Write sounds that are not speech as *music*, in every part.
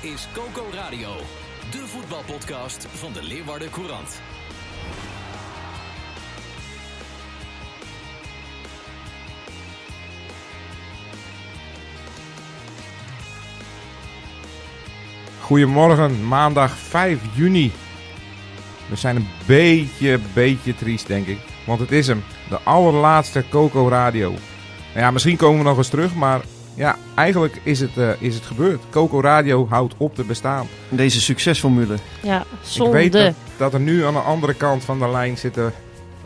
Is Coco Radio, de voetbalpodcast van de Leeuwarden Courant. Goedemorgen, maandag 5 juni. We zijn een beetje, beetje triest, denk ik. Want het is hem, de allerlaatste Coco Radio. Nou ja, misschien komen we nog eens terug, maar ja, eigenlijk is het, eh, is het gebeurd. Coco Radio houdt op te bestaan. Deze succesformule. Ja, Ik zonde. weet dat, dat er nu aan de andere kant van de lijn zitten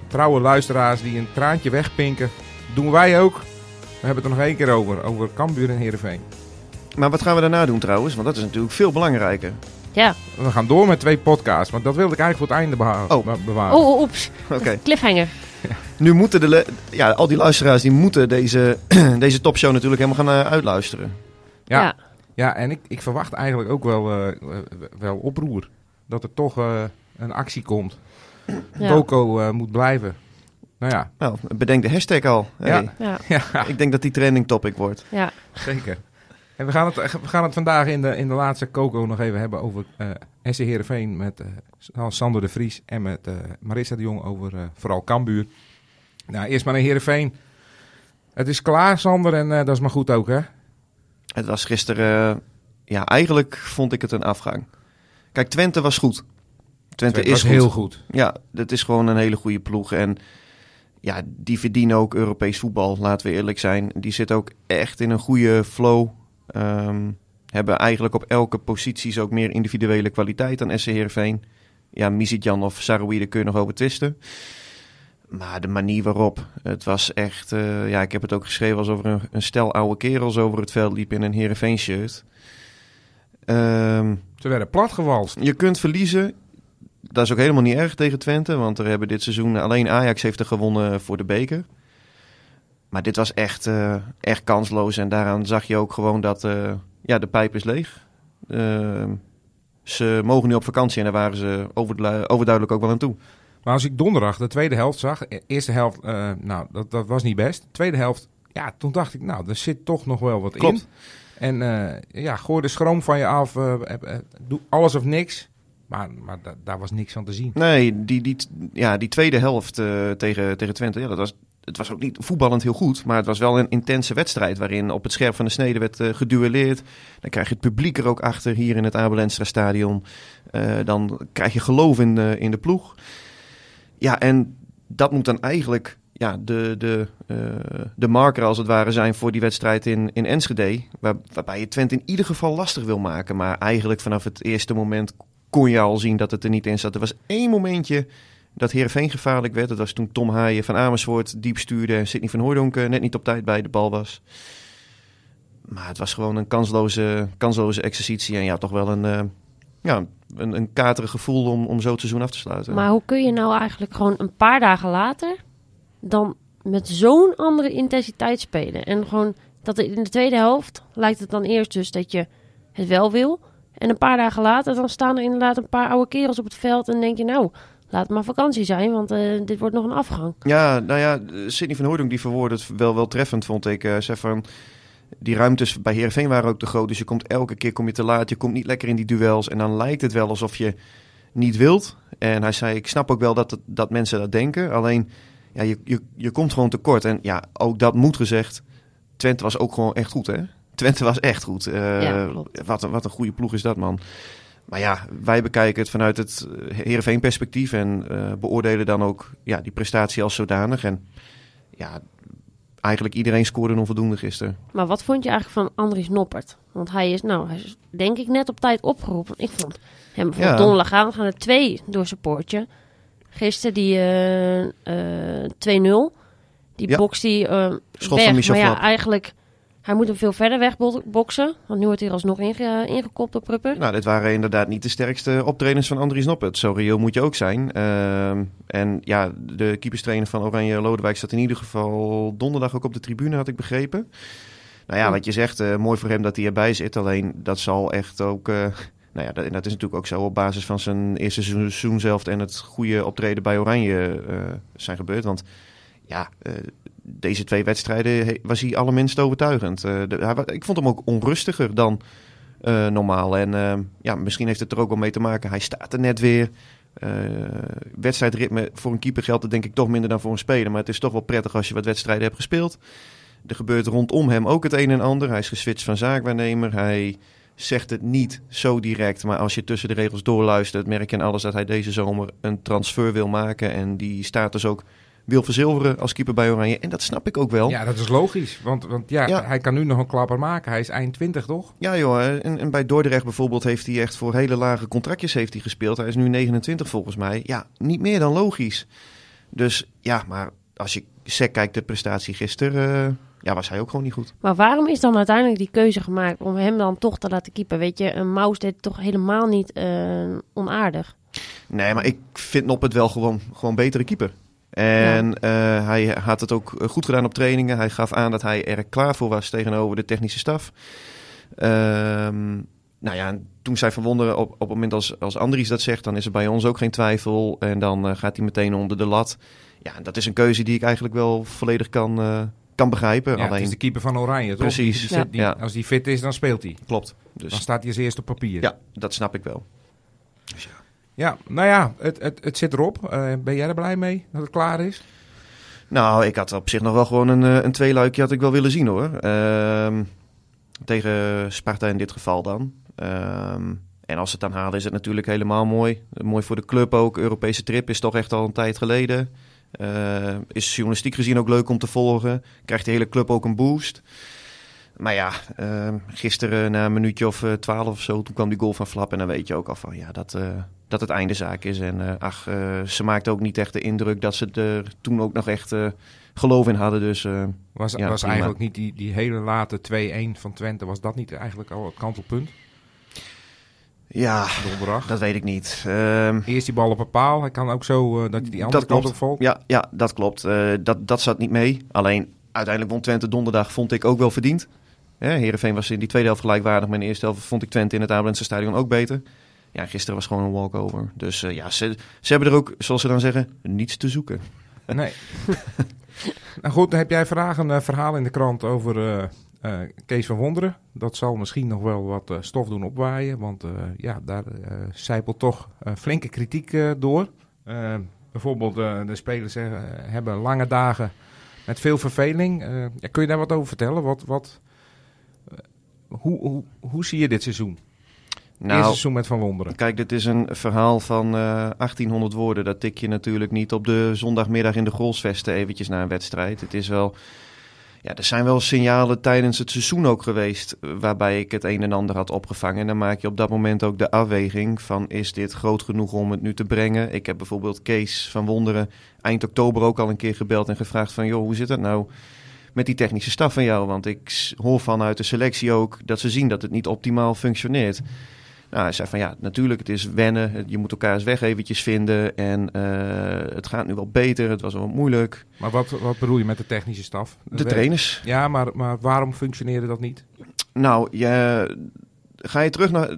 trouwe luisteraars die een traantje wegpinken. Doen wij ook. We hebben het er nog één keer over, over Cambuur en Heerenveen. Maar wat gaan we daarna doen trouwens? Want dat is natuurlijk veel belangrijker. Ja. We gaan door met twee podcasts, want dat wilde ik eigenlijk voor het einde beha- Oh. be- bewaren. Oh, oh, oeps. *laughs* Oké. Cliffhanger. *laughs* Nu moeten de ja, al die luisteraars die moeten deze, *clears throat* deze topshow natuurlijk helemaal gaan eh, uitluisteren. Ja. Ja. Ja, en ik, ik verwacht eigenlijk ook wel, eh, eh, wel oproer. Dat er toch eh, een actie komt. Ja. Coco eh, moet blijven. Nou ja, Nou, bedenk de hashtag al. Hey, Ja. ja Ik denk dat die trending topic wordt. Ja. zeker. En we gaan, het, we gaan het vandaag in de, in de laatste Coco nog even hebben over eh SC Heerenveen met eh, Sander de Vries en met eh, Marissa de Jong over eh, vooral Cambuur. Nou, eerst maar naar Heerenveen. Het is klaar, Sander, en eh, dat is maar goed ook, hè? Het was gisteren, eh, ja, eigenlijk vond ik het een afgang. Kijk, Twente was goed. Twente is goed. heel goed. Ja, dat is gewoon een hele goede ploeg. En ja, die verdienen ook Europees voetbal, laten we eerlijk zijn. Die zitten ook echt in een goede flow. Ehm, hebben eigenlijk op elke positie ook meer individuele kwaliteit dan SC Heerenveen. Ja, Mizidjan of Saroui, daar kun je nog over twisten. Maar de manier waarop, het was echt... eh, ja, ik heb het ook geschreven alsof er een, een stel oude kerels over het veld liep in een Heerenveen shirt. Ehm Ze werden platgewalst. je kunt verliezen. Dat is ook helemaal niet erg tegen Twente. Want er hebben dit seizoen alleen Ajax heeft er gewonnen voor de beker. Maar dit was echt, eh, echt kansloos. En daaraan zag je ook gewoon dat eh, ja, de pijp is leeg. Ehm, ze mogen nu op vakantie en daar waren ze overdu- overduidelijk ook wel aan toe. Maar als ik donderdag de tweede helft zag, e- eerste helft, eh, nou, dat, dat was niet best. Tweede helft, ja, toen dacht ik, nou, er zit toch nog wel wat Klopt. in. En eh, ja, gooi de schroom van je af, eh, eh, eh, doe alles of niks. Maar, maar da- daar was niks aan te zien. Nee, die, die, ja, die tweede helft eh, tegen, tegen Twente, ja, dat was, het was ook niet voetballend heel goed. Maar het was wel een intense wedstrijd waarin op het scherp van de snede werd eh, geduelleerd. Dan krijg je het publiek er ook achter hier in het Abel Enstra stadion. Eh, dan krijg je geloof in de, in de ploeg. Ja, en dat moet dan eigenlijk ja, de, de, eh, de marker als het ware zijn voor die wedstrijd in, in Enschede. Waar, waarbij je Twente in ieder geval lastig wil maken. Maar eigenlijk vanaf het eerste moment kon je al zien dat het er niet in zat. Er was één momentje dat Heerenveen gevaarlijk werd. Dat was toen Tom Haaien van Amersfoort diep stuurde... en Sidney van Hooydonk eh, net niet op tijd bij de bal was. Maar het was gewoon een kansloze, kansloze exercitie. En ja, toch wel een, eh, ja, een, een katerig gevoel om, om zo het seizoen af te sluiten. Maar hoe kun je nou eigenlijk gewoon een paar dagen later dan met zo'n andere intensiteit spelen? En gewoon dat in de tweede helft lijkt het dan eerst dus dat je het wel wil. En een paar dagen later dan staan er inderdaad een paar oude kerels op het veld en denk je nou, laat het maar vakantie zijn, want eh, dit wordt nog een afgang. Ja, nou ja, Sidney van Hooydonk die verwoordde het wel, wel treffend, vond ik. Zei van, die ruimtes bij Heerenveen waren ook te groot. Dus je komt elke keer kom je te laat, je komt niet lekker in die duels. En dan lijkt het wel alsof je niet wilt. En hij zei, ik snap ook wel dat, het- dat mensen dat denken. Alleen, ja, je, je, je komt gewoon tekort. En ja, ook dat moet gezegd. Twente was ook gewoon echt goed, hè? Twente was echt goed. Eh, Ja, wat, een, wat een goede ploeg is dat, man. Maar ja, wij bekijken het vanuit het Heerenveen perspectief en eh, beoordelen dan ook ja, die prestatie als zodanig. En ja, eigenlijk iedereen scoorde onvoldoende gisteren. Maar wat vond je eigenlijk van Andries Noppert? Want hij is, nou, hij is denk ik net op tijd opgeroepen. Ik vond hem bijvoorbeeld Ja. donderdag aan gaan er twee door zijn poortje. Gisteren die eh, eh, 2-0. Die Ja. hij eh, Schot weg. van Michel maar ja, eigenlijk... Hij moet hem veel verder weg bo- boksen. Want nu wordt hij er alsnog inge ingekopt op Prupper. Nou, dit waren inderdaad niet de sterkste optredens van Andries Noppert. Zo reëel moet je ook zijn. Ehm, en ja, de keeperstrainer van Oranje Lodewijk zat in ieder geval donderdag ook op de tribune, had ik begrepen. Nou ja, wat je zegt, eh, mooi voor hem dat hij erbij zit. Alleen dat zal echt ook. eh, nou ja, dat, en dat is natuurlijk ook zo op basis van zijn eerste seizoen zelf en het goede optreden bij Oranje eh, zijn gebeurd. Want ja, deze twee wedstrijden was hij allerminst overtuigend. Eh, hij ik vond hem ook onrustiger dan eh, normaal. En eh, ja, misschien heeft het er ook wel mee te maken. Hij staat er net weer. Wedstrijdritme voor een keeper geldt het denk ik toch minder dan voor een speler. Maar het is toch wel prettig als je wat wedstrijden hebt gespeeld. Er gebeurt rondom hem ook het een en ander. Hij is geswitcht van zaakwaarnemer. Hij zegt het niet zo direct. Maar als je tussen de regels doorluistert, merk je aan alles dat hij deze zomer een transfer wil maken. En die status ook wil verzilveren als keeper bij Oranje. En dat snap ik ook wel. Ja, dat is logisch. Want, want ja, Ja. hij kan nu nog een klapper maken. Hij is eind 20, toch? Ja joh, en, en bij Dordrecht bijvoorbeeld heeft hij echt voor hele lage contractjes heeft hij gespeeld. Hij is nu 29 volgens mij. Ja, niet meer dan logisch. Dus ja, maar als je sec kijkt de prestatie gisteren, eh, ja, was hij ook gewoon niet goed. Maar waarom is dan uiteindelijk die keuze gemaakt om hem dan toch te laten keepen? Weet je, een Maus deed het toch helemaal niet eh, onaardig. Nee, maar ik vind Noppert wel gewoon, gewoon betere keeper. En eh, hij had het ook goed gedaan op trainingen. Hij gaf aan dat hij er klaar voor was tegenover de technische staf. Ehm, nou ja, en toen zei Van Wonderen op, op het moment als, als Andries dat zegt, dan is er bij ons ook geen twijfel. En dan eh, gaat hij meteen onder de lat. Ja, dat is een keuze die ik eigenlijk wel volledig kan, eh, kan begrijpen. Ja, het is de keeper van Oranje, toch? Precies. Die- die- Ja. die- Ja. Als die fit is, dan speelt hij. klopt. Dus Dan staat hij als eerste op papier. ja, dat snap ik wel. Ja, nou ja, het, het, het zit erop. Eh, ben jij er blij mee dat het klaar is? Nou, ik had op zich nog wel gewoon een, eh, een tweeluikje had ik wel willen zien hoor. Ehm, tegen Sparta in dit geval dan. Ehm, en als ze het dan halen is het natuurlijk helemaal mooi. Mooi voor de club ook. Europese trip is toch echt al een tijd geleden. Eh, is journalistiek gezien ook leuk om te volgen. Krijgt de hele club ook een boost. Maar ja, ehm, gisteren na een minuutje of twaalf of zo, toen kwam die goal van Flap. En dan weet je ook al van ja, dat, dat het einde zaak is. En eh, ach, eh, ze maakte ook niet echt de indruk dat ze er toen ook nog echt eh, geloof in hadden. Dus Was, Ja, was prima. eigenlijk niet die, die hele late 2-1 van Twente, was dat niet eigenlijk al het kantelpunt? ja, Donderdag. dat weet ik niet. Ehm, Eerst die bal op een paal. Hij kan ook zo dat hij die andere Dat kant ja, ja, dat klopt. Dat, dat zat niet mee. Alleen uiteindelijk won Twente donderdag, vond ik ook wel verdiend. Hè, Heerenveen was in die tweede helft gelijkwaardig, maar in de eerste helft vond ik Twente in het Abelense stadion ook beter. Ja, gisteren was gewoon een walkover. Dus eh, ja, ze, ze hebben er ook, zoals ze dan zeggen, niets te zoeken. Nee. *laughs* nou goed, dan heb jij vandaag een eh, verhaal in de krant over eh, Kees van Wonderen. Dat zal misschien nog wel wat stof doen opwaaien. Want ja, daar zijpelt toch flinke kritiek door. Bijvoorbeeld de spelers hebben lange dagen met veel verveling. Ja, kun je daar wat over vertellen? Wat, wat, hoe, hoe, hoe zie je dit seizoen? Eerste Nou, seizoen met Van Wonderen. kijk, dit is een verhaal van eh 1800 woorden. Dat tik je natuurlijk niet op de zondagmiddag in de Grolsvesten eventjes na een wedstrijd. Het is wel... Ja, er zijn wel signalen tijdens het seizoen ook geweest eh, waarbij ik het een en ander had opgevangen. En dan maak je op dat moment ook de afweging van is dit groot genoeg om het nu te brengen. Ik heb bijvoorbeeld Kees van Wonderen eind oktober ook al een keer gebeld en gevraagd van joh, hoe zit het nou met die technische staf van jou? Want ik hoor vanuit de selectie ook dat ze zien dat het niet optimaal functioneert. Nou, hij zei van ja, natuurlijk, het is wennen. Je moet elkaars weg eventjes vinden. En eh, het gaat nu wel beter. Het was wel moeilijk. Maar wat, wat bedoel je met de technische staf? De trainers. Ja, maar, maar waarom functioneerde dat niet? Nou, je, ga je terug naar...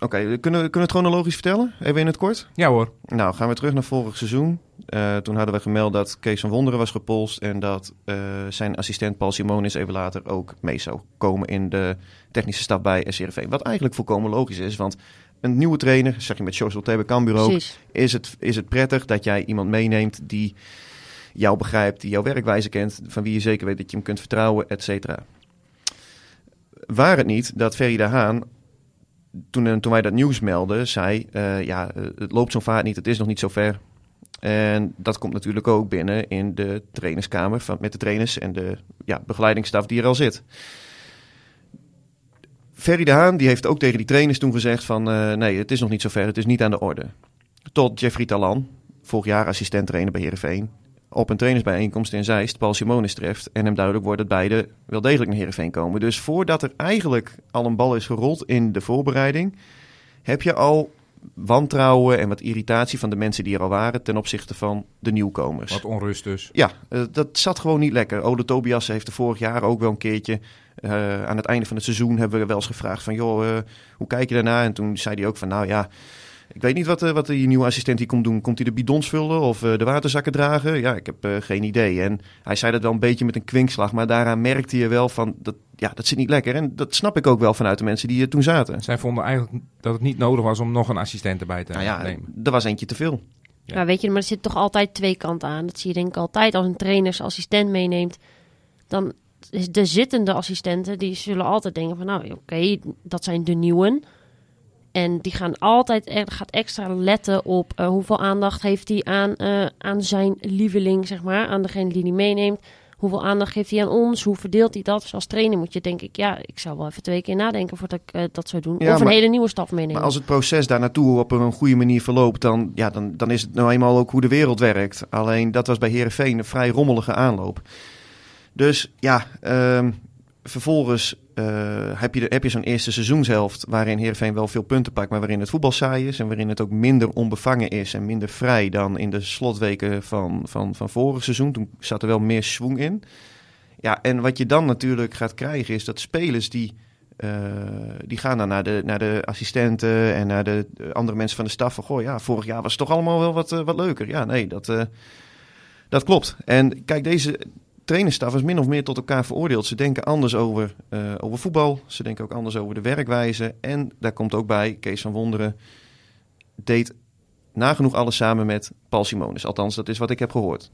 Oké, kunnen, kunnen we het chronologisch vertellen? Even in het kort. Ja hoor. Nou, gaan we terug naar vorig seizoen. Eh, toen hadden we gemeld dat Kees van Wonderen was gepolst... en dat eh, zijn assistent Paul Simonis even later ook mee zou komen... in de technische staf bij SCRV. Wat eigenlijk volkomen logisch is, want... Een nieuwe trainer, zeg je met Social Tebe Cambuur ook, is het, is het prettig dat jij iemand meeneemt die jou begrijpt, die jouw werkwijze kent, van wie je zeker weet dat je hem kunt vertrouwen, et cetera. Waar het niet dat Ferry de Haan, toen, eh, toen wij dat nieuws melden, zei, eh, ja, eh, het loopt zo vaart niet, het is nog niet zo ver. En dat komt natuurlijk ook binnen in de trainerskamer van, met de trainers en de ja, begeleidingsstaf die er al zit. Ferry de Haan die heeft ook tegen die trainers toen gezegd van nee, het is nog niet zo ver, het is niet aan de orde. Tot Jeffrey Talan, vorig jaar assistent trainer bij Heerenveen, op een trainersbijeenkomst in Zeist Paul Simonis treft en hem duidelijk wordt dat beide wel degelijk naar Heerenveen komen. Dus voordat er eigenlijk al een bal is gerold in de voorbereiding, heb je al wantrouwen en wat irritatie van de mensen die er al waren ten opzichte van de nieuwkomers. Wat onrust dus. Ja, eh, dat zat gewoon niet lekker. Ode Tobias heeft er vorig jaar ook wel een keertje. eh, aan het einde van het seizoen hebben we wel eens gevraagd van... joh, eh, hoe kijk je daarna? En toen zei hij ook van, nou ja... Ik weet niet wat, eh, wat je nieuwe assistent hier komt doen. Komt hij de bidons vullen of eh, de waterzakken dragen? Ja, ik heb eh, geen idee. En hij zei dat wel een beetje met een kwinkslag. Maar daaraan merkte je wel van, dat, ja, dat zit niet lekker. En dat snap ik ook wel vanuit de mensen die er toen zaten. Zij vonden eigenlijk dat het niet nodig was om nog een assistent erbij te Nou ja, nemen. er was eentje te veel. Ja. Maar weet je, maar er zit toch altijd twee kanten aan. Dat zie je denk ik altijd als een trainer zijn assistent meeneemt. Dan is de zittende assistenten, die zullen altijd denken van... nou, oké, dat zijn de nieuwen. En die gaan altijd gaat extra letten op eh, hoeveel aandacht heeft hij aan, eh, aan zijn lieveling, zeg maar. Aan degene die hij meeneemt. Hoeveel aandacht geeft hij aan ons? Hoe verdeelt hij dat? Dus als trainer moet je denk ik, ja, ik zou wel even twee keer nadenken voordat ik eh, dat zou doen. Ja, of een maar- hele nieuwe staf meenemen. Maar als het proces daar naartoe op een goede manier verloopt, dan, ja, dan, dan is het nou eenmaal ook hoe de wereld werkt. Alleen dat was bij Herenveen een vrij rommelige aanloop. Dus ja, ehm, vervolgens eh, heb je, heb je zo'n eerste seizoenshelft waarin Heerenveen wel veel punten pakt, maar waarin het voetbal saai is en waarin het ook minder onbevangen is en minder vrij dan in de slotweken van, van, van vorig seizoen. Toen zat er wel meer swing in. Ja, en wat je dan natuurlijk gaat krijgen is dat spelers die, eh, die gaan dan naar de, naar de assistenten en naar de andere mensen van de staf van, goh ja, vorig jaar was het toch allemaal wel wat, eh, wat leuker. Ja, nee, dat, dat klopt. En kijk, deze trainerstaf is min of meer tot elkaar veroordeeld. Ze denken anders over, eh, over voetbal. Ze denken ook anders over de werkwijze. En daar komt ook bij, Kees van Wonderen deed nagenoeg alles samen met Paul Simonis. Althans, dat is wat ik heb gehoord.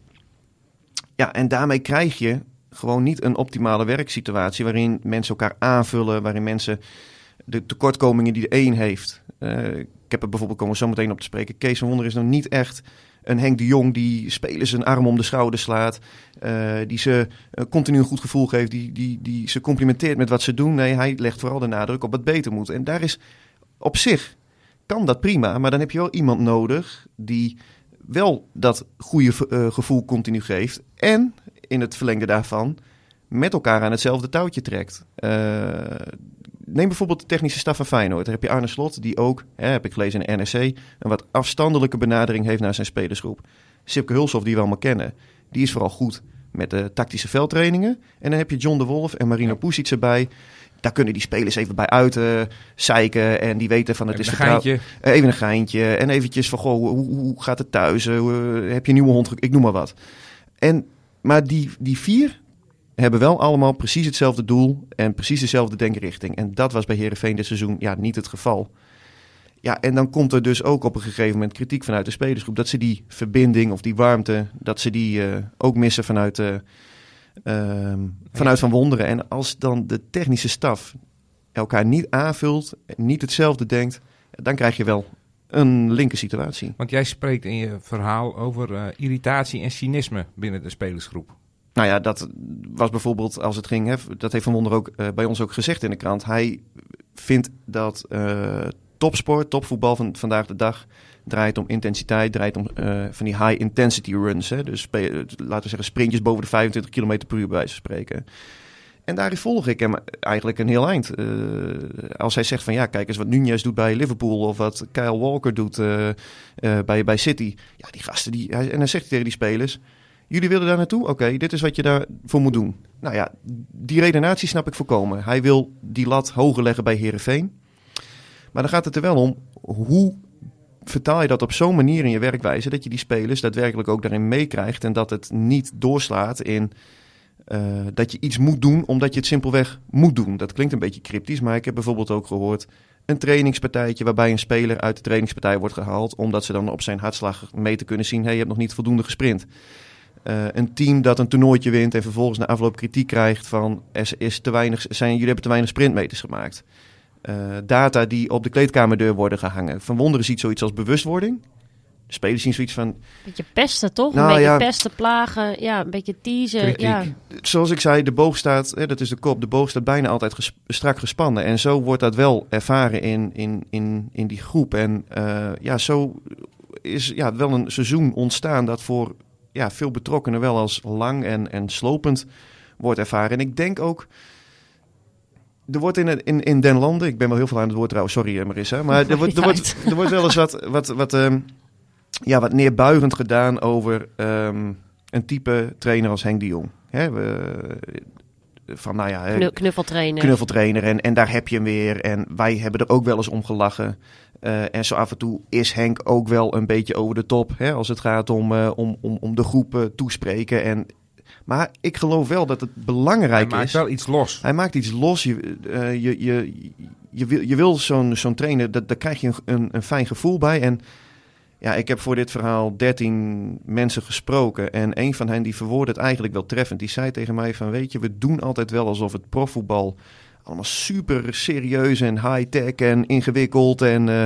Ja, en daarmee krijg je gewoon niet een optimale werksituatie... waarin mensen elkaar aanvullen, waarin mensen de tekortkomingen die de een heeft... eh, ik heb er bijvoorbeeld, komen zo meteen op te spreken... Kees van Wonderen is nog niet echt een Henk de Jong die spelers een arm om de schouder slaat. eh, die ze eh, continu een goed gevoel geeft. Die, die, die ze complimenteert met wat ze doen. Nee, hij legt vooral de nadruk op wat beter moet. En daar is op zich kan dat prima. Maar dan heb je wel iemand nodig die wel dat goede eh, gevoel continu geeft. En in het verlengde daarvan met elkaar aan hetzelfde touwtje trekt. Neem bijvoorbeeld de technische staf van Feyenoord. Daar heb je Arne Slot, die ook, hè, heb ik gelezen in de NRC, een wat afstandelijke benadering heeft naar zijn spelersgroep. Sipke Hulshoff, die we allemaal kennen, die is vooral goed met de tactische veldtrainingen. En dan heb je John de Wolf en Marino. Pusic erbij. Daar kunnen die spelers even bij uit eh, zeiken en die weten van het Even is een geintje. Even een geintje en eventjes van, goh, hoe, hoe gaat het thuis? Eh, hoe- heb je een nieuwe hond? Ik noem maar wat. En, maar die, die vier hebben wel allemaal precies hetzelfde doel en precies dezelfde denkrichting. En dat was bij Herenveen dit seizoen ja, niet het geval. Ja, en dan komt er dus ook op een gegeven moment kritiek vanuit de spelersgroep. Dat ze die verbinding of die warmte, dat ze die eh, ook missen vanuit, eh, ehm, vanuit Van Wonderen. En als dan de technische staf elkaar niet aanvult, niet hetzelfde denkt, dan krijg je wel een linker situatie. Want jij spreekt in je verhaal over eh, irritatie en cynisme binnen de spelersgroep. Nou ja, dat was bijvoorbeeld als het ging, hè, dat heeft Van Wonder ook eh, bij ons ook gezegd in de krant. Hij vindt dat eh, topsport, topvoetbal van vandaag de dag draait om intensiteit, draait om eh, van die high intensity runs. Hè, dus laten we zeggen sprintjes boven de 25 km per uur bij van spreken. En daarin volg ik hem eigenlijk een heel eind. Als hij zegt van ja, kijk eens wat Nunez doet bij Liverpool of wat Kyle Walker doet bij, bij City. Ja, die gasten, die, en dan zegt hij tegen die spelers, jullie willen daar naartoe? Oké, dit is wat je daarvoor moet doen. Nou ja, die redenatie snap ik voorkomen. Hij wil die lat hoger leggen bij Herenveen. Maar dan gaat het er wel om, hoe vertaal je dat op zo'n manier in je werkwijze... dat je die spelers daadwerkelijk ook daarin meekrijgt... en dat het niet doorslaat in eh, dat je iets moet doen... omdat je het simpelweg moet doen. Dat klinkt een beetje cryptisch, maar ik heb bijvoorbeeld ook gehoord... een trainingspartijtje waarbij een speler uit de trainingspartij wordt gehaald... omdat ze dan op zijn hartslag mee te kunnen zien... hey, je hebt nog niet voldoende gesprint. Eh, een team dat een toernooitje wint en vervolgens na afloop kritiek krijgt van er is te weinig, zijn, jullie hebben te weinig sprintmeters gemaakt. Eh, data die op de kleedkamerdeur worden gehangen. Van Wonderen ziet zoiets als bewustwording. De spelers zien zoiets van, beetje pesten, toch? Nou, een beetje ja. pesten, plagen, ja, een beetje teasen. Kritiek. Ja. zoals ik zei, de boog staat, hè, dat is de kop, de boog staat bijna altijd ges- strak gespannen. En zo wordt dat wel ervaren in, in, in, in die groep. En eh, ja, zo is ja, wel een seizoen ontstaan dat voor ja, veel betrokkenen wel als lang en, en slopend wordt ervaren. En ik denk ook, er wordt in, in, in den landen, ik ben wel heel veel aan het woord trouwens, sorry eh, Marissa, maar er wordt, er wordt, *laughs* er wordt wel eens wat, wat, wat, ehm, ja, wat neerbuigend gedaan over ehm, een type trainer als Henk de Jong. Hè, we, van nou ja, eh, Knu- knuffeltrainer. knuffeltrainer en, en daar heb je hem weer. En wij hebben er ook wel eens om gelachen. Eh, en zo af en toe is Henk ook wel een beetje over de top. Hè, als het gaat om, eh, om, om, om de groepen toespreken. En, maar ik geloof wel dat het Hij belangrijk maakt is. wel iets los. Hij maakt iets los. Je, eh, je, je, je wil, je wil zo'n zo'n trainer, dat, daar krijg je een, een, een fijn gevoel bij. En ja, ik heb voor dit verhaal 13 mensen gesproken. En een van hen die verwoordde het eigenlijk wel treffend. Die zei tegen mij van, weet je, we doen altijd wel alsof het profvoetbal allemaal super serieus en high-tech en ingewikkeld. En, eh,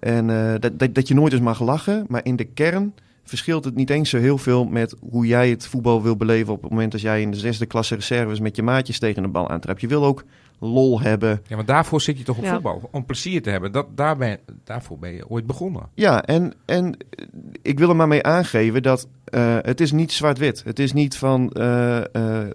en eh, dat, dat, dat je nooit eens mag lachen. Maar in de kern verschilt het niet eens zo heel veel met hoe jij het voetbal wil beleven op het moment als jij in de zesde klasse reserves met je maatjes tegen de bal aantrapt. Je wil ook lol hebben. Ja, maar daarvoor zit je toch op Ja. voetbal. Om plezier te hebben. Dat, daar ben, daarvoor ben je ooit begonnen. Ja, en, en ik wil er maar mee aangeven dat eh, het is niet zwart-wit. Het is niet van eh, eh, eh,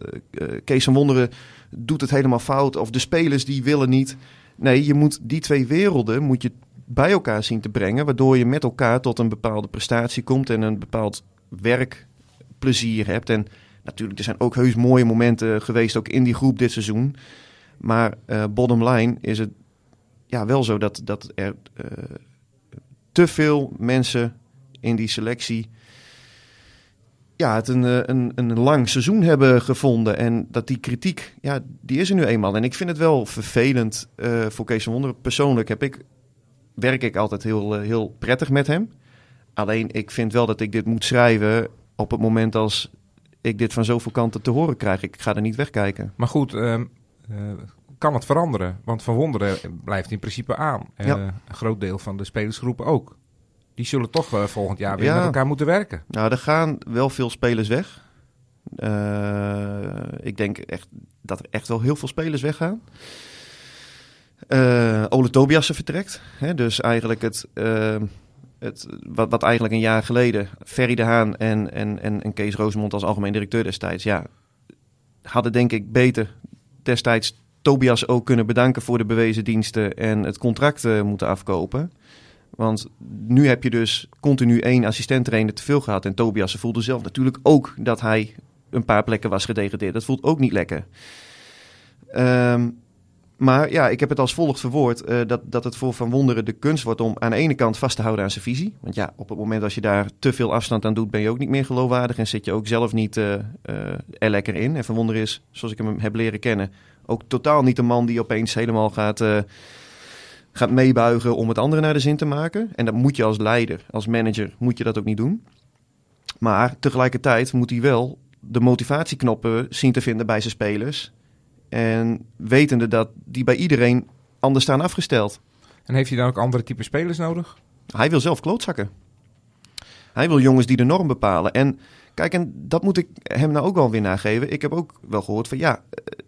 Kees van Wonderen doet het helemaal fout of de spelers die willen niet. Nee, je moet die twee werelden moet je bij elkaar zien te brengen, waardoor je met elkaar tot een bepaalde prestatie komt en een bepaald werkplezier hebt. En natuurlijk, er zijn ook heus mooie momenten geweest, ook in die groep dit seizoen. Maar eh bottom line is het ja, wel zo dat, dat er eh, te veel mensen in die selectie ja, het een, eh, een, een lang seizoen hebben gevonden. En dat die kritiek, ja, die is er nu eenmaal. En ik vind het wel vervelend eh, voor Kees van Wonderen. Persoonlijk heb ik, werk ik altijd heel, eh, heel prettig met hem. Alleen ik vind wel dat ik dit moet schrijven op het moment als ik dit van zoveel kanten te horen krijg. Ik ga er niet wegkijken. Maar goed, ehm, eh, kan het veranderen? Want Van Wonderen blijft in principe aan. Ja. Een groot deel van de spelersgroepen ook. Die zullen toch eh, volgend jaar weer Ja. met elkaar moeten werken. Nou, er gaan wel veel spelers weg. Eh, ik denk echt dat er echt wel heel veel spelers weggaan. Eh Ole Tobiasen vertrekt. Hè, dus eigenlijk het, het, wat, wat eigenlijk een jaar geleden Ferry de Haan en, en, en, en Kees Rosemond als algemeen directeur destijds... Ja, hadden denk ik beter destijds Tobias ook kunnen bedanken voor de bewezen diensten... en het contract moeten afkopen. Want nu heb je dus continu één assistent-trainer te veel gehad. En Tobias voelde zelf natuurlijk ook dat hij een paar plekken was gedegradeerd. Dat voelt ook niet lekker. Ehm, maar ja, ik heb het als volgt verwoord. eh, dat, dat het voor Van Wonderen de kunst wordt om aan de ene kant vast te houden aan zijn visie. Want ja, op het moment als je daar te veel afstand aan doet, ben je ook niet meer geloofwaardig. En zit je ook zelf niet eh, eh, er lekker in. En Van Wonderen is, zoals ik hem heb leren kennen, ook totaal niet een man die opeens helemaal gaat... eh, gaat meebuigen om het andere naar de zin te maken. En dat moet je als leider, als manager, moet je dat ook niet doen. Maar tegelijkertijd moet hij wel de motivatieknoppen zien te vinden bij zijn spelers. En wetende dat die bij iedereen anders staan afgesteld. En heeft hij dan ook andere type spelers nodig? Hij wil zelf klootzakken. Hij wil jongens die de norm bepalen. En kijk, en dat moet ik hem nou ook wel weer nageven. Ik heb ook wel gehoord van ja,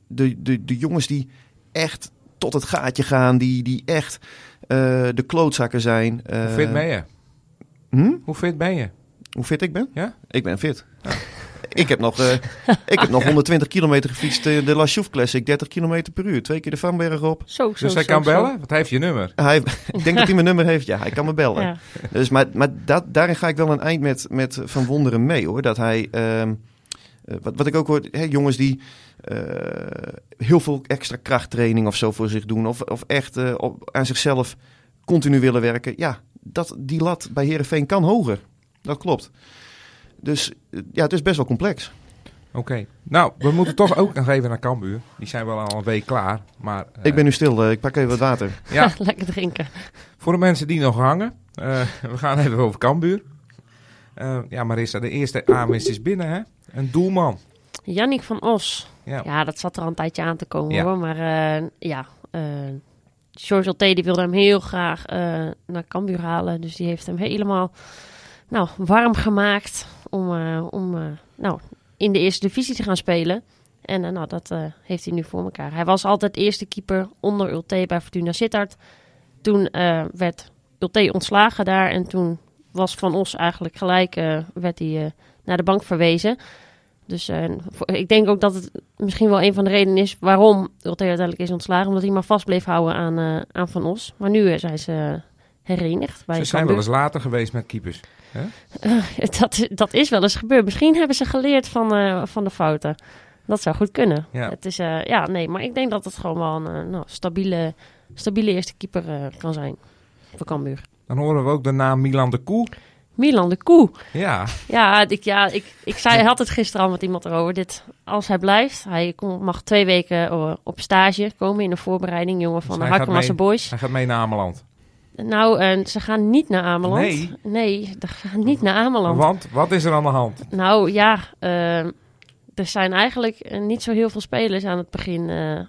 de, de, de jongens die echt tot het gaatje gaan, die, die echt eh, de klootzakken zijn. Hoe eh, fit ben je? hm? Hoe fit ben je? Hoe fit ik ben? Ja? Ik ben fit. *laughs* Ik heb nog, eh, ik heb nog *laughs* 120 kilometer gefietst de La Chouffe Classic, 30 kilometer per uur. Twee keer de Vanberg op. Zo, zo, Dus hij zo, kan zo. bellen? Wat heeft je nummer? Hij, ik denk dat hij mijn nummer heeft, ja. Hij kan me bellen. Ja. Dus, maar maar dat, daarin ga ik wel een eind met, met Van Wonderen mee hoor. Dat hij, ehm, eh, wat, wat ik ook hoor, hè, jongens die eh, heel veel extra krachttraining of zo voor zich doen. Of, of echt eh, op, aan zichzelf continu willen werken. Ja, dat, die lat bij Herenveen kan hoger. Dat klopt. Dus eh, ja, het is best wel complex. Oké. Nou, we moeten toch ook nog even naar Cambuur. Die zijn wel al een week klaar. Maar Ik ben nu stil, ik pak even wat water. *laughs* ja, *laughs* Lekker drinken. voor de mensen die nog hangen. eh, *laughs* we gaan even over Cambuur. Eh, ja, Marissa, de eerste aanwinst is binnen, hè? Een doelman. Yannick van Os. Ja. Ja, dat zat er al een tijdje aan te komen Ja. hoor. Maar eh, ja, eh George L.T. die wilde hem heel graag eh, naar Cambuur halen. Dus die heeft hem helemaal nou, warm gemaakt om, om nou, in de eerste divisie te gaan spelen. En nou, dat heeft hij nu voor elkaar. Hij was altijd eerste keeper onder Ulte bij Fortuna Sittard. Toen werd Ulte ontslagen daar en toen was Van Os eigenlijk gelijk, werd hij naar de bank verwezen. Dus eh, ik denk ook dat het misschien wel een van de redenen is waarom Ulte uiteindelijk is ontslagen. Omdat hij maar vast bleef houden aan, eh, aan Van Os. Maar nu eh, zijn ze herenigd bij Ze zijn wel eens later geweest met keepers. *laughs* dat, dat is wel eens gebeurd. Misschien hebben ze geleerd van, van de fouten. Dat zou goed kunnen. Ja. Het is, ja, nee, maar ik denk dat het gewoon wel een nou, stabiele, stabiele eerste keeper kan zijn voor Cambuur. Dan horen we ook de naam Milan de Koe. Milan de Koe. Ja, Ja, ik, ja ik, ik zei, had het gisteren al met iemand erover. Dit, als hij blijft, hij kom- mag twee weken eh, op stage komen in de voorbereiding. Jongen van Dus de mee. Boys. hij gaat mee naar Ameland. Nou, en ze gaan niet naar Ameland. Nee. Nee, ze gaan niet naar Ameland. Want, wat is er aan de hand? Nou ja, eh, er zijn eigenlijk eh, niet zo heel veel spelers aan het begin eh,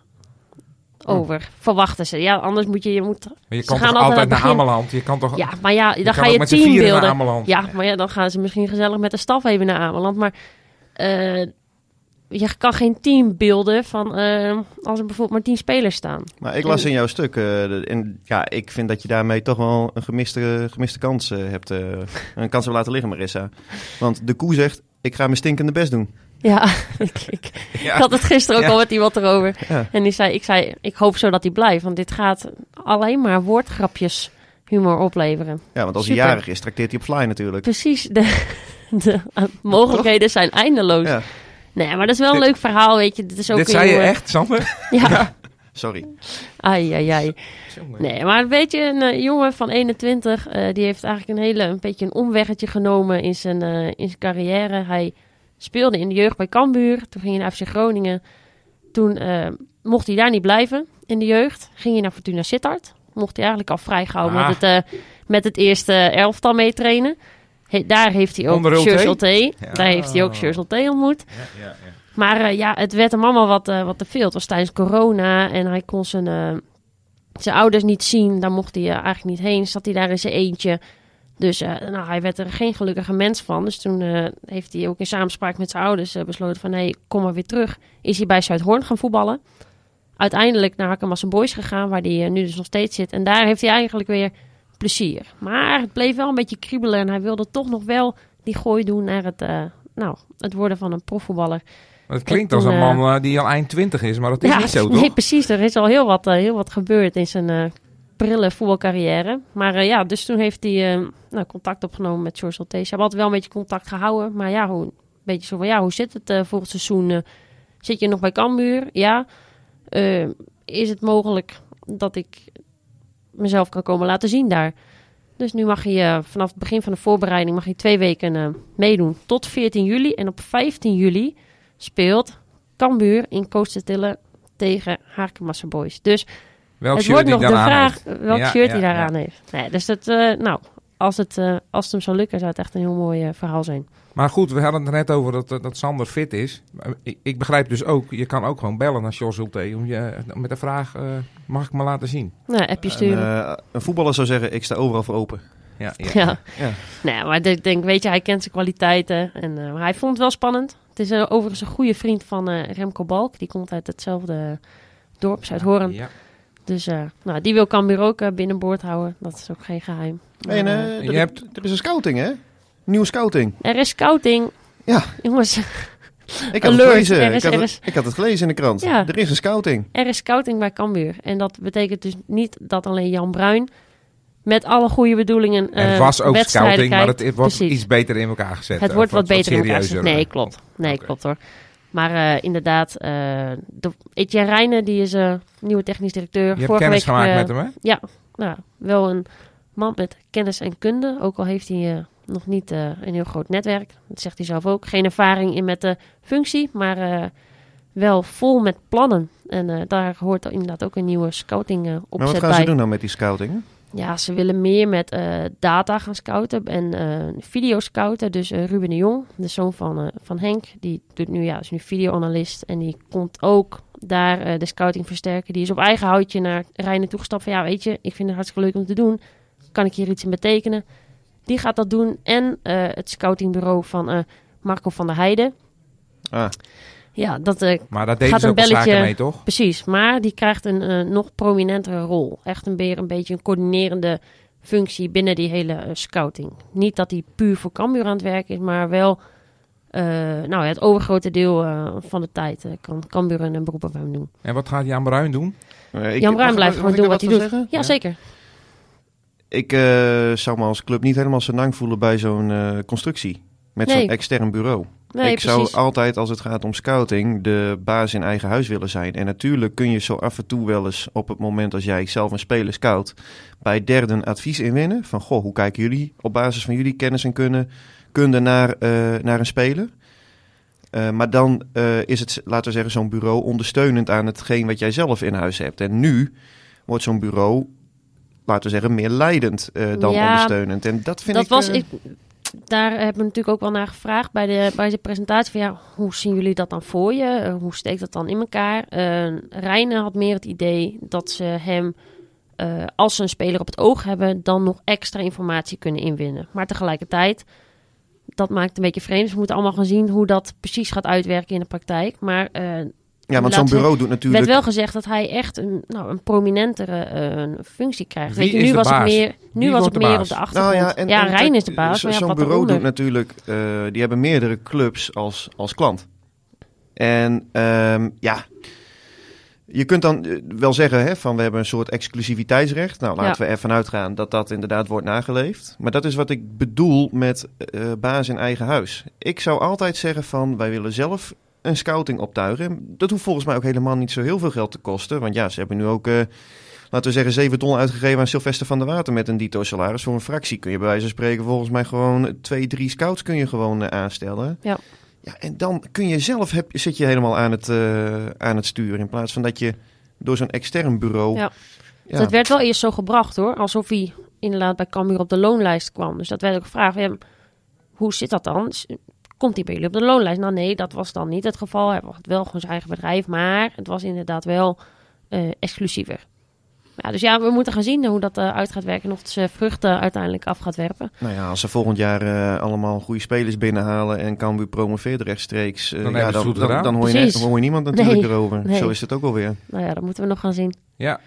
over. Verwachten ze. Ja, anders moet je... je moet, Maar je Ze kan gaan toch altijd naar Ameland? Je kan toch... ja, maar ja, dan ga je teambeelden. Ameland. Ja, maar ja, dan gaan ze misschien gezellig met de staf even naar Ameland. Maar eh, je kan geen team beelden van eh, als er bijvoorbeeld maar tien spelers staan. Maar ik las in jouw stuk, eh, en ja, ik vind dat je daarmee toch wel een gemiste, gemiste kans eh, hebt. eh, een kans hebt laten liggen, Marissa. Want de koe zegt, ik ga mijn stinkende best doen. Ja, *laughs* ik, ik, Ja. ik had het gisteren ook Ja. al met iemand erover. Ja. En die zei, ik zei, ik hoop zo dat hij blijft. Want dit gaat alleen maar woordgrapjes humor opleveren. Ja, want als hij jarig is, trakteert hij op fly natuurlijk. Precies, de, *laughs* de mogelijkheden zijn eindeloos. Ja, Nee, maar dat is wel een Dit- leuk verhaal, weet je. Dit is ook Dit een zei je echt, Sander? *laughs* Ja, sorry. ai, ai, ai. Nee, maar weet je, een eh, jongen van 21, eh, die heeft eigenlijk een hele, een beetje een omweggetje genomen in zijn, eh, in zijn carrière. Hij speelde in de jeugd bij Cambuur, toen ging hij naar FC Groningen. Toen eh, mocht hij daar niet blijven in de jeugd, ging hij naar Fortuna Sittard. Mocht hij eigenlijk al vrijgehouden Ah. met, het, eh, met het eerste elftal meetrainen. He, daar heeft hij ook T. Ja. Daar heeft hij ook T ontmoet. Ja, ja, ja. Maar eh, ja, het werd hem allemaal wat, wat te veel. Het was tijdens corona en hij kon zijn, zijn ouders niet zien. Daar mocht hij eigenlijk niet heen. Zat hij daar in zijn eentje. Dus eh, nou, hij werd er geen gelukkige mens van. Dus toen eh, heeft hij ook in samenspraak met zijn ouders eh, besloten van... nee, kom maar weer terug. Is hij bij Zuidhoorn gaan voetballen. Uiteindelijk naar Hakemassen Boys gegaan, waar hij nu dus nog steeds zit. En daar heeft hij eigenlijk weer plezier. Maar het bleef wel een beetje kriebelen. En hij wilde toch nog wel die gooi doen naar het, nou, het worden van een profvoetballer. Maar het klinkt als een man die al eind 20 is, maar dat is niet zo, *laughs* toch? Nee, precies. Er is al heel wat, heel wat gebeurd in zijn prille voetbalcarrière. Maar eh, ja, dus toen heeft hij eh, nou, contact opgenomen met George Alté. Ze altijd wel een beetje contact gehouden. Maar ja, hoe, een beetje zo van, ja, hoe zit het eh voor het seizoen? Eh, zit je nog bij Cambuur? Ja. Eh, is het mogelijk dat ik mezelf kan komen laten zien daar? Dus nu mag je eh, vanaf het begin van de voorbereiding mag je twee weken eh, meedoen. Tot 14 juli. En op 15 juli speelt Cambuur in Koostetille tegen Harkemasse Boys. Dus Welk het shirt wordt nog de vraag heeft. welk Ja, shirt ja, hij daaraan ja. heeft. Nee, dus dat, eh, nou, als het, eh, als het hem zou lukken, zou het echt een heel mooi eh, verhaal zijn. Maar goed, we hadden het er net over dat, dat Sander fit is. Ik, ik begrijp dus ook, je kan ook gewoon bellen naar Jos Ulte om je met de vraag, eh, mag ik me laten zien? Nou, appje Een, sturen. eh, een voetballer zou zeggen, ik sta overal voor open. Ja, ja. ja. Ja. Nee, maar ik denk, weet je, hij kent zijn kwaliteiten. En, eh, maar hij vond het wel spannend. Het is overigens een goede vriend van eh, Remco Balk. Die komt uit hetzelfde dorp, Zuidhoorn. Ja. Dus eh, nou, die wil Cambuur ook eh, binnenboord houden. Dat is ook geen geheim. Maar, En eh, je er, hebt- er is een scouting, hè? Nieuwe scouting. er is scouting. Ja. Jongens, Ik had Alert, het gelezen. is- ik, had het, is- ik had het gelezen in de krant. Ja. Er is een scouting. Er is scouting bij Cambuur. En dat betekent dus niet dat alleen Jan Bruin met alle goede bedoelingen Er eh, was ook scouting, maar het, wordt Precies. iets beter in elkaar gezet. Het wordt wat beter in elkaar gezet. Nee, klopt. Nee, klopt hoor. Maar eh, inderdaad, eh de, Etienne Rijnen, die is eh, nieuwe technisch directeur. Je hebt Vorige kennis week, gemaakt met hem, hè? Ja, nou, wel een man met kennis en kunde. Ook al heeft hij eh, nog niet eh, een heel groot netwerk. Dat zegt hij zelf ook. Geen ervaring in met de functie, maar eh, wel vol met plannen. En eh, daar hoort inderdaad ook een nieuwe scouting eh, Maar opzet wat gaan bij. ze doen nou met die scouting? Ja, ze willen meer met eh, data gaan scouten en eh video scouten. Dus eh, Ruben de Jong, de zoon van, van Henk, die doet nu, ja, is nu videoanalist. En die komt ook daar de scouting versterken. Die is op eigen houtje naar Rijnen toegestapt van, ja, weet je, ik vind het hartstikke leuk om te doen. Kan ik hier iets in betekenen? Die gaat dat doen. En het scoutingbureau van Marco van der Heijden. Ah, Ja, dat eh, Maar deden Gaat ze een belletje- mee, toch? Precies, maar die krijgt een eh, nog prominentere rol. Echt een, beer, een beetje een coördinerende functie binnen die hele eh, scouting. Niet dat hij puur voor Cambuur aan het werk is, maar wel eh, nou, ja, het overgrote deel eh, van de tijd kan Cambuur een beroep op hem doen. En wat gaat Jan Bruin doen? Eh, ik- Jan Bruin mag- blijft mag gewoon doen wat hij doet. zeggen? Ja, zeker. Ik eh, zou me als club niet helemaal zo lang voelen bij zo'n eh, constructie. Met Nee. zo'n extern bureau. Nee, ik precies. zou altijd, als het gaat om scouting, de baas in eigen huis willen zijn. En natuurlijk kun je zo af en toe wel eens op het moment als jij zelf een speler scout, bij derden advies inwinnen. Van, goh, hoe kijken jullie op basis van jullie kennis en kunnen, kunde naar, eh, naar een speler? Eh, maar dan eh, is het, laten we zeggen, zo'n bureau ondersteunend aan hetgeen wat jij zelf in huis hebt. En nu wordt zo'n bureau, laten we zeggen, meer leidend dan Ja, ondersteunend. En dat vind dat ik... was, ik, daar hebben we natuurlijk ook wel naar gevraagd bij de, bij de presentatie. Van, ja, hoe zien jullie dat dan voor je? Eh, hoe steekt dat dan in elkaar? Uh, had meer het idee dat ze hem, eh, als ze een speler op het oog hebben, dan nog extra informatie kunnen inwinnen. Maar tegelijkertijd, dat maakt een beetje vreemd. Dus we moeten allemaal gaan zien hoe dat precies gaat uitwerken in de praktijk. Maar ja, want zo'n bureau doet natuurlijk... werd wel gezegd dat hij echt een, nou, een prominentere eh, functie krijgt. Wie Weet je, is nu de was het meer, nu was het de meer op de achtergrond. Nou ja, en- en Rijn is de baas, ja, Zo'n bureau doet natuurlijk, eh, die hebben meerdere clubs als, als klant. En ehm, ja, je kunt dan eh, wel zeggen hè, van we hebben een soort exclusiviteitsrecht. Nou, laten we ervan uitgaan dat dat inderdaad wordt nageleefd. Maar dat is wat ik bedoel met eh, baas in eigen huis. Ik zou altijd zeggen van wij willen zelf een scouting optuigen. Dat hoeft volgens mij ook helemaal niet zo heel veel geld te kosten. Want ja, ze hebben nu ook... eh, laten we zeggen, 7 ton uitgegeven aan Sylvester van der Water met een dito salaris. Voor een fractie kun je bij wijze van spreken volgens mij gewoon twee, drie scouts kun je gewoon eh, aanstellen. Ja. Ja, en dan kun je zelf, heb, zit je helemaal aan het, eh, aan het sturen. In plaats van dat je door zo'n extern bureau... Ja. Ja. Dat werd wel eerst zo gebracht hoor, alsof hij inderdaad bij Cambuur op de loonlijst kwam. Dus dat werd ook gevraagd, ja, hoe zit dat dan? Komt hij bij jullie op de loonlijst? Nou nee, dat was dan niet het geval. Hij had wel gewoon zijn eigen bedrijf, maar het was inderdaad wel eh, exclusiever. Ja, dus ja, we moeten gaan zien hoe dat eh, uit gaat werken en of het zijn vruchten uiteindelijk af gaat werpen. Nou ja, als ze volgend jaar eh, allemaal goede spelers binnenhalen en Cambuur promoveert rechtstreeks, eh, Dan ja, ze dan, dan, hoor, je, Precies. dan hoor je niemand *laughs* natuurlijk Nee, erover. nee. Zo is het ook alweer. Nou ja, dat moeten we nog gaan zien. Ja.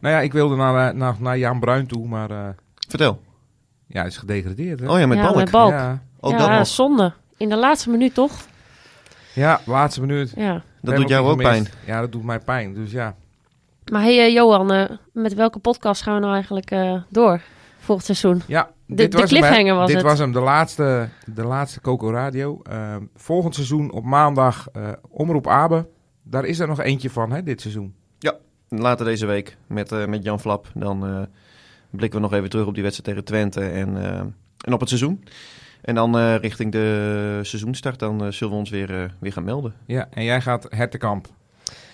Nou ja, ik wilde naar, naar, naar Jan Bruin toe, maar eh, Vertel. ja, hij is gedegradeerd. Hè? Oh ja, met Ja, Balk. met Balk. Ja. Ook ja, dat nog. zonde. In de laatste minuut toch? ja, laatste minuut. Ja. Dat doet jou ook gemist. pijn. Ja, dat doet mij pijn. Dus ja. Maar hey eh, Johan, eh, met welke podcast gaan we nou eigenlijk eh, door volgend seizoen? Ja, De- dit de was hem, cliffhanger was Dit het. was hem, de laatste, de laatste Coco Radio. Eh, volgend seizoen op maandag eh, Omroep Abe. Daar is er nog eentje van, hè, dit seizoen. Later deze week met, eh, met Jan Flap. Dan eh, blikken we nog even terug op die wedstrijd tegen Twente en, eh, en op het seizoen. En dan eh, richting de seizoenstart, dan eh, zullen we ons weer, eh, weer gaan melden. Ja, en jij gaat Hertekamp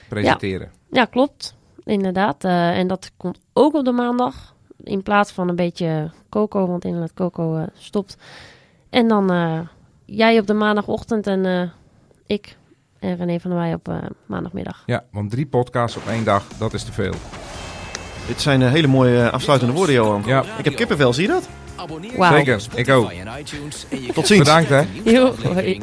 presenteren. Ja, klopt. Inderdaad. Eh, en dat komt ook op de maandag. In plaats van een beetje Coco, want inderdaad Coco eh, stopt. En dan eh, jij op de maandagochtend en eh, ik en René van der Wij op eh, maandagmiddag. Ja, want drie podcasts op één dag, dat is te veel. Dit zijn eh, hele mooie eh, afsluitende woorden, Johan. Ja. Ik heb kippenvel, zie je dat? Op Zeker, ik ook. Tot ziens. Bedankt, hè. een